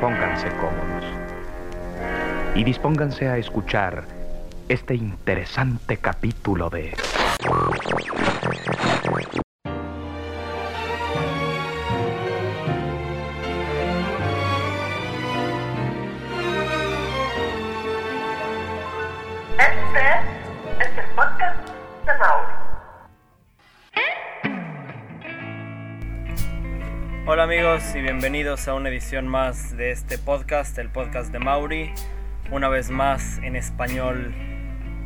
pónganse cómodos. Y dispónganse a escuchar este interesante capítulo de... Hola amigos y bienvenidos a una edición más de este podcast, el podcast de Mauri. Una vez más en español,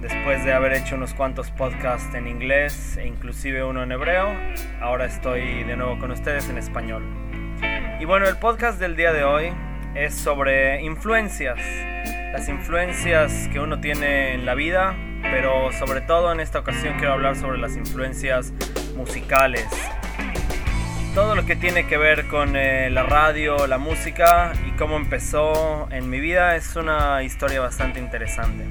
después de haber hecho unos cuantos podcasts en inglés e inclusive uno en hebreo, ahora estoy de nuevo con ustedes en español. Y bueno, el podcast del día de hoy es sobre influencias, las influencias que uno tiene en la vida, pero sobre todo en esta ocasión quiero hablar sobre las influencias musicales, todo lo que tiene que ver con eh, la radio, la música y cómo empezó en mi vida es una historia bastante interesante.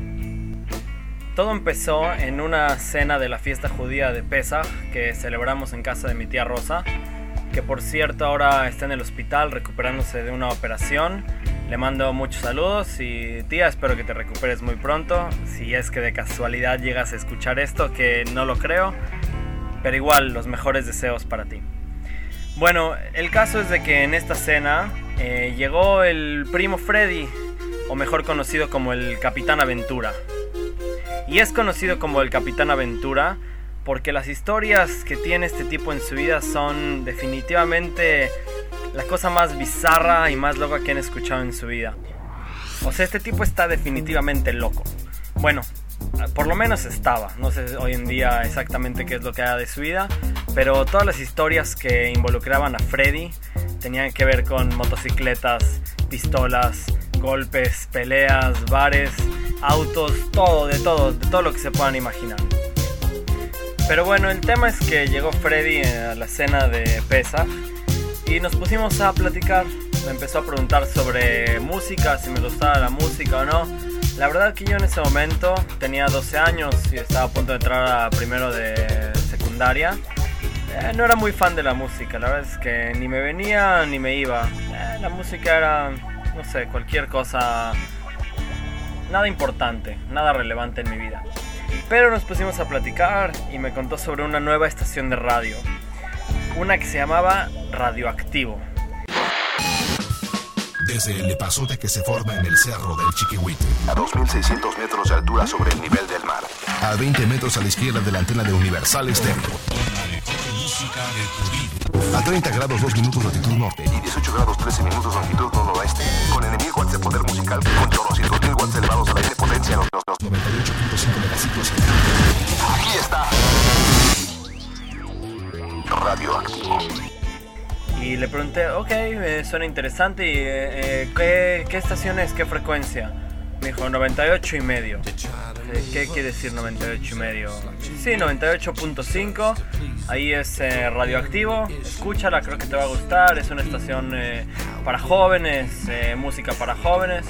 Todo empezó en una cena de la fiesta judía de Pesach que celebramos en casa de mi tía Rosa, que por cierto ahora está en el hospital recuperándose de una operación. Le mando muchos saludos y tía, espero que te recuperes muy pronto. Si es que de casualidad llegas a escuchar esto, que no lo creo, pero igual los mejores deseos para ti. Bueno, el caso es de que en esta cena eh, llegó el primo Freddy, o mejor conocido como el Capitán Aventura. Y es conocido como el Capitán Aventura porque las historias que tiene este tipo en su vida son definitivamente la cosa más bizarra y más loca que han escuchado en su vida. O sea, este tipo está definitivamente loco. Bueno, por lo menos estaba. No sé hoy en día exactamente qué es lo que hay de su vida, pero todas las historias que involucraban a Freddy tenían que ver con motocicletas, pistolas, golpes, peleas, bares, autos, todo, de todo, de todo lo que se puedan imaginar. Pero bueno, el tema es que llegó Freddy a la cena de Pesa y nos pusimos a platicar. Me empezó a preguntar sobre música, si me gustaba la música o no. La verdad que yo en ese momento tenía 12 años y estaba a punto de entrar a primero de secundaria. Eh, no era muy fan de la música, la verdad es que ni me venía ni me iba. Eh, la música era, no sé, cualquier cosa, nada importante, nada relevante en mi vida. Pero nos pusimos a platicar y me contó sobre una nueva estación de radio, una que se llamaba Radioactivo. Desde el epazote que se forma en el cerro del Chiquihuite, a 2.600 metros de altura sobre el nivel del mar. a 20 metros a la izquierda de la antena de Universal Estéreo, a 30 grados 2 minutos latitud norte, Y 18 grados 13 minutos longitud noroeste. Con en 1000 watts de poder musical. Con chorrocientos mil watts elevados a la de potencia. Los, los, los. 98.5 megaciclos. Aquí está. Radioactivo. Y le pregunté, ok, me suena interesante, y, eh, eh, ¿qué, ¿qué estación es? ¿Qué frecuencia? Me dijo 98 y medio. ¿Qué quiere decir 98 y medio? Sí, 98.5. Ahí es eh, radioactivo. Escúchala, creo que te va a gustar. Es una estación eh, para jóvenes, eh, música para jóvenes.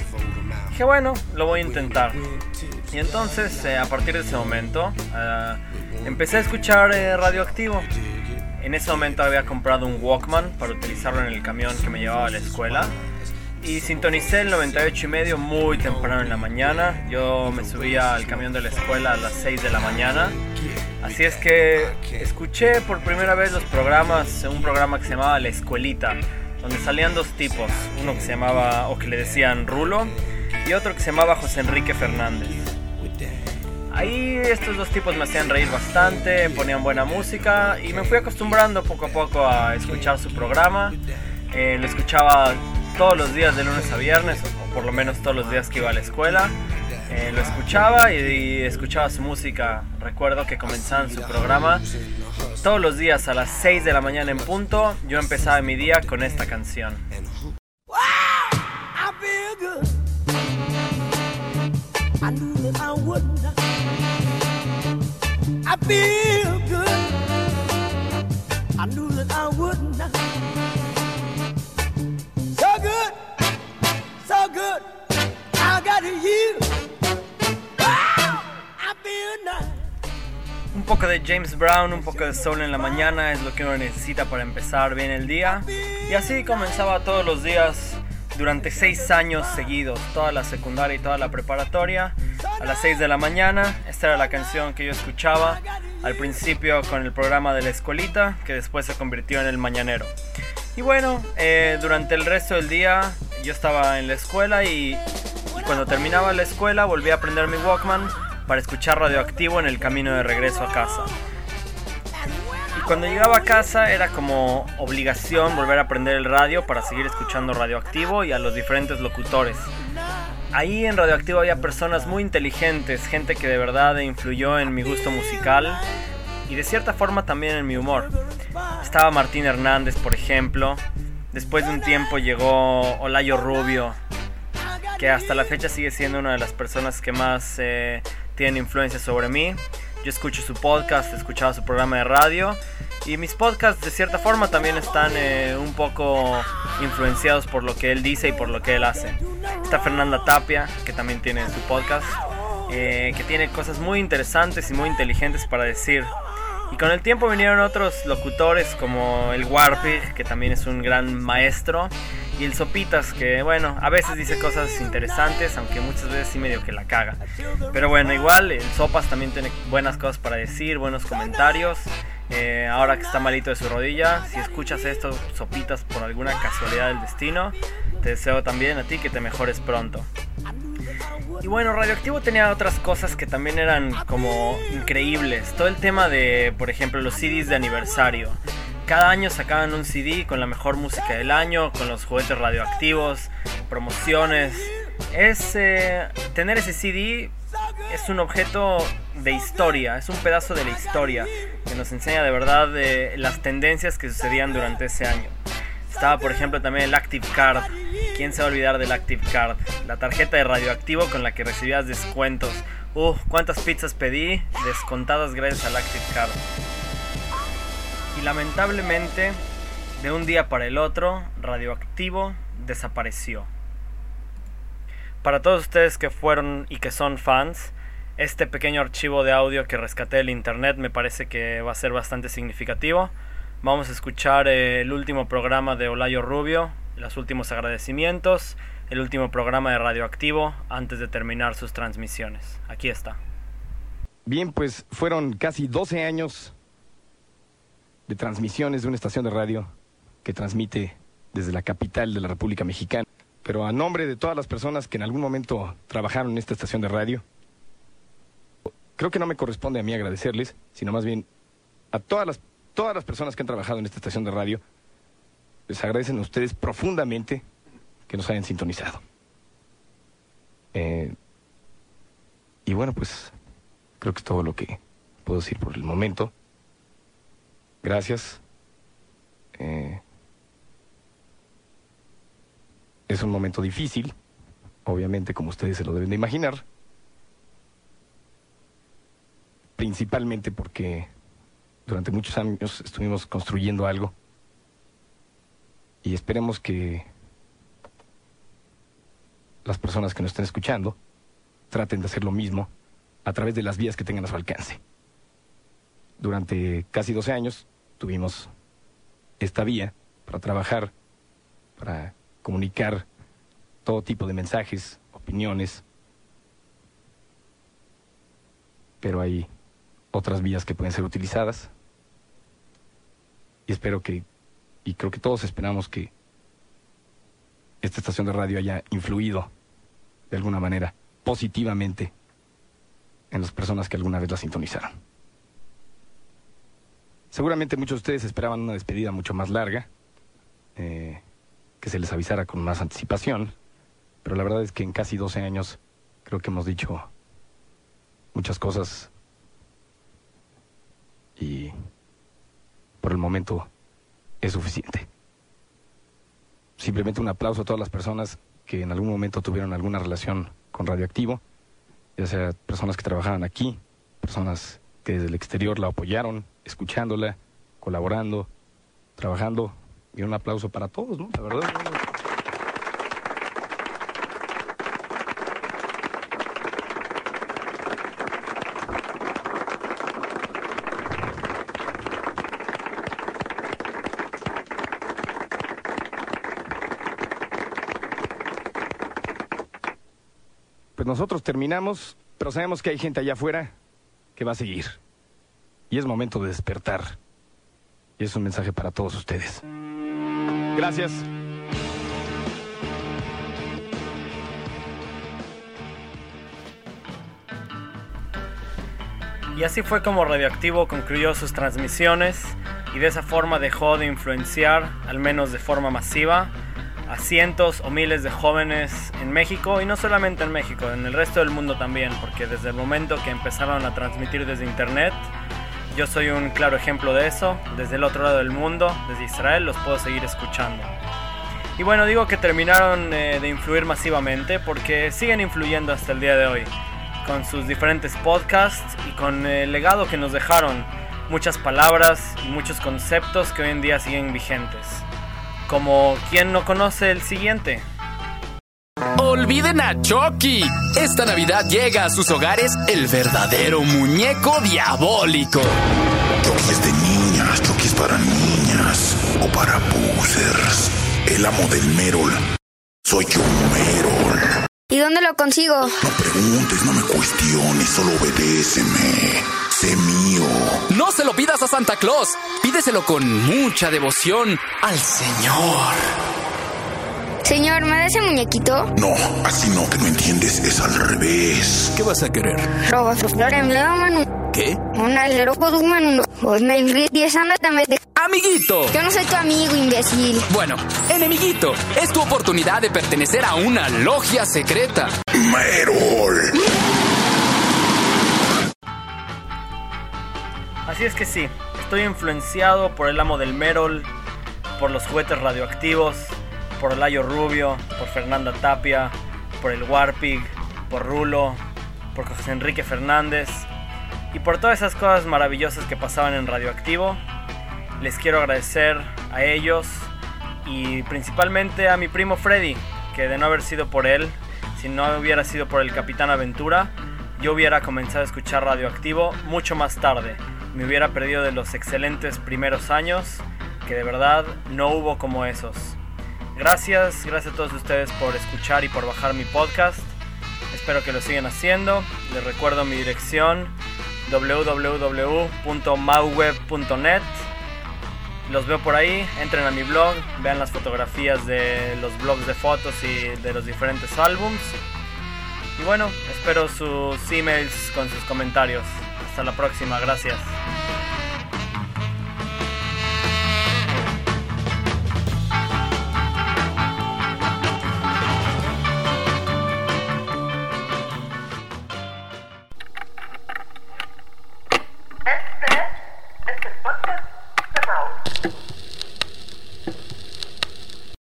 Dije, bueno, lo voy a intentar. Y entonces, eh, a partir de ese momento, empecé a escuchar radioactivo. En ese momento había comprado un Walkman para utilizarlo en el camión que me llevaba a la escuela. Y sintonicé el 98 y medio muy temprano en la mañana. Yo me subía al camión de la escuela a las 6 de la mañana. Así es que escuché por primera vez los programas, un programa que se llamaba La Escuelita, donde salían dos tipos, uno que se llamaba, o que le decían Rulo, y otro que se llamaba José Enrique Fernández. Ahí estos dos tipos me hacían reír bastante, ponían buena música y me fui acostumbrando poco a poco a escuchar su programa. Eh, lo escuchaba todos los días de lunes a viernes, o por lo menos todos los días que iba a la escuela. Eh, lo escuchaba y, escuchaba su música. Recuerdo que comenzaban su programa todos los días a las 6 de la mañana en punto. Yo empezaba mi día con esta canción. I feel good. I knew that I wouldn't. I Un poco de James Brown, un poco de sol en la mañana es lo que uno necesita para empezar bien el día. Y así comenzaba todos los días durante seis años seguidos, toda la secundaria y toda la preparatoria, a las 6 de la mañana. Esta era la canción que yo escuchaba al principio con el programa de la escuelita, que después se convirtió en el mañanero. Y bueno, eh, durante el resto del día yo estaba en la escuela y cuando terminaba la escuela volví a prender mi Walkman para escuchar radioactivo en el camino de regreso a casa. Y cuando llegaba a casa era como obligación volver a prender el radio para seguir escuchando radioactivo y a los diferentes locutores. Ahí en Radioactivo había personas muy inteligentes, gente que de verdad influyó en mi gusto musical y de cierta forma también en mi humor. Estaba Martín Hernández, por ejemplo. Después de un tiempo llegó Olayo Rubio, que hasta la fecha sigue siendo una de las personas que más eh, tienen influencia sobre mí. Yo escucho su podcast, he escuchado su programa de radio y mis podcasts de cierta forma también están eh, un poco influenciados por lo que él dice y por lo que él hace. Está Fernanda Tapia, que también tiene su podcast, eh, que tiene cosas muy interesantes y muy inteligentes para decir. Y con el tiempo vinieron otros locutores como el Warpig, que también es un gran maestro, y el Sopitas, que bueno, a veces dice cosas interesantes, aunque muchas veces sí medio que la caga. Pero bueno, igual el Sopas también tiene buenas cosas para decir, buenos comentarios. Eh, ahora que está malito de su rodilla, si escuchas esto, Sopitas, por alguna casualidad del destino, te deseo también a ti que te mejores pronto. Y bueno, Radioactivo tenía otras cosas que también eran como increíbles. Todo el tema de, por ejemplo, los CDs de aniversario. Cada año sacaban un CD con la mejor música del año, con los juguetes radioactivos, promociones. Es eh, tener ese CD es un objeto de historia, es un pedazo de la historia que nos enseña de verdad de las tendencias que sucedían durante ese año. Estaba, por ejemplo, también el Active Card. ¿Quién se va a olvidar del Active Card? La tarjeta de radioactivo con la que recibías descuentos. Uf, cuántas pizzas pedí descontadas gracias al Active Card. Y lamentablemente, de un día para el otro, radioactivo desapareció. Para todos ustedes que fueron y que son fans, este pequeño archivo de audio que rescaté del internet me parece que va a ser bastante significativo. Vamos a escuchar eh, el último programa de Olayo Rubio, los últimos agradecimientos, el último programa de Radioactivo antes de terminar sus transmisiones. Aquí está. Bien, pues fueron casi 12 años de transmisiones de una estación de radio que transmite desde la capital de la República Mexicana. Pero a nombre de todas las personas que en algún momento trabajaron en esta estación de radio, creo que no me corresponde a mí agradecerles, sino más bien a todas las, todas las personas que han trabajado en esta estación de radio. Les agradecen a ustedes profundamente que nos hayan sintonizado. Eh, y bueno, pues creo que es todo lo que puedo decir por el momento. Gracias. Eh, es un momento difícil, obviamente como ustedes se lo deben de imaginar. Principalmente porque durante muchos años estuvimos construyendo algo y esperemos que las personas que nos estén escuchando traten de hacer lo mismo a través de las vías que tengan a su alcance. Durante casi 12 años tuvimos esta vía para trabajar, para comunicar todo tipo de mensajes, opiniones, pero hay otras vías que pueden ser utilizadas. Y espero que, y creo que todos esperamos que esta estación de radio haya influido de alguna manera positivamente en las personas que alguna vez la sintonizaron. Seguramente muchos de ustedes esperaban una despedida mucho más larga, eh, que se les avisara con más anticipación, pero la verdad es que en casi 12 años creo que hemos dicho muchas cosas y por el momento es suficiente. Simplemente un aplauso a todas las personas que en algún momento tuvieron alguna relación con Radioactivo, ya sea personas que trabajaban aquí, personas que desde el exterior la apoyaron, escuchándola, colaborando, trabajando, y un aplauso para todos, ¿no? La verdad. Pues nosotros terminamos, pero sabemos que hay gente allá afuera que va a seguir. Y es momento de despertar. Y es un mensaje para todos ustedes. Gracias. Y así fue como Radioactivo concluyó sus transmisiones y de esa forma dejó de influenciar, al menos de forma masiva, a cientos o miles de jóvenes en México y no solamente en México, en el resto del mundo también, porque desde el momento que empezaron a transmitir desde internet, yo soy un claro ejemplo de eso, desde el otro lado del mundo, desde Israel, los puedo seguir escuchando. Y bueno, digo que terminaron eh, de influir masivamente porque siguen influyendo hasta el día de hoy, con sus diferentes podcasts y con el legado que nos dejaron, muchas palabras y muchos conceptos que hoy en día siguen vigentes. Como quien no conoce el siguiente. Olviden a Chucky. Esta Navidad llega a sus hogares el verdadero muñeco diabólico. Chucky es de niñas, Chucky es para niñas o para posers. El amo del Merol. Soy yo, Merol. ¿Y dónde lo consigo? No preguntes, no me cuestiones, solo obedéceme. Sé mío. No se lo pidas a Santa Claus. Pídeselo con mucha devoción al Señor. Señor, ¿me da ese muñequito? No, así no, que no entiendes, es al revés. ¿Qué vas a querer? Roba su flor en la mano. ¿Qué? Una de humano. Pues me inviertes también. Amiguito. Yo no soy tu amigo, imbécil. Bueno, enemiguito, es tu oportunidad de pertenecer a una logia secreta. Merol. Así es que sí, estoy influenciado por el amo del Merol, por los juguetes radioactivos, por Layo Rubio, por Fernanda Tapia, por el Warpig, por Rulo, por José Enrique Fernández y por todas esas cosas maravillosas que pasaban en Radioactivo. Les quiero agradecer a ellos y principalmente a mi primo Freddy, que de no haber sido por él, si no hubiera sido por el Capitán Aventura, yo hubiera comenzado a escuchar Radioactivo mucho más tarde. Me hubiera perdido de los excelentes primeros años, que de verdad no hubo como esos. Gracias, gracias a todos ustedes por escuchar y por bajar mi podcast. Espero que lo sigan haciendo. Les recuerdo mi dirección www.mauweb.net. Los veo por ahí, entren a mi blog, vean las fotografías de los blogs de fotos y de los diferentes álbums. Y bueno, espero sus emails con sus comentarios. Hasta la próxima, gracias.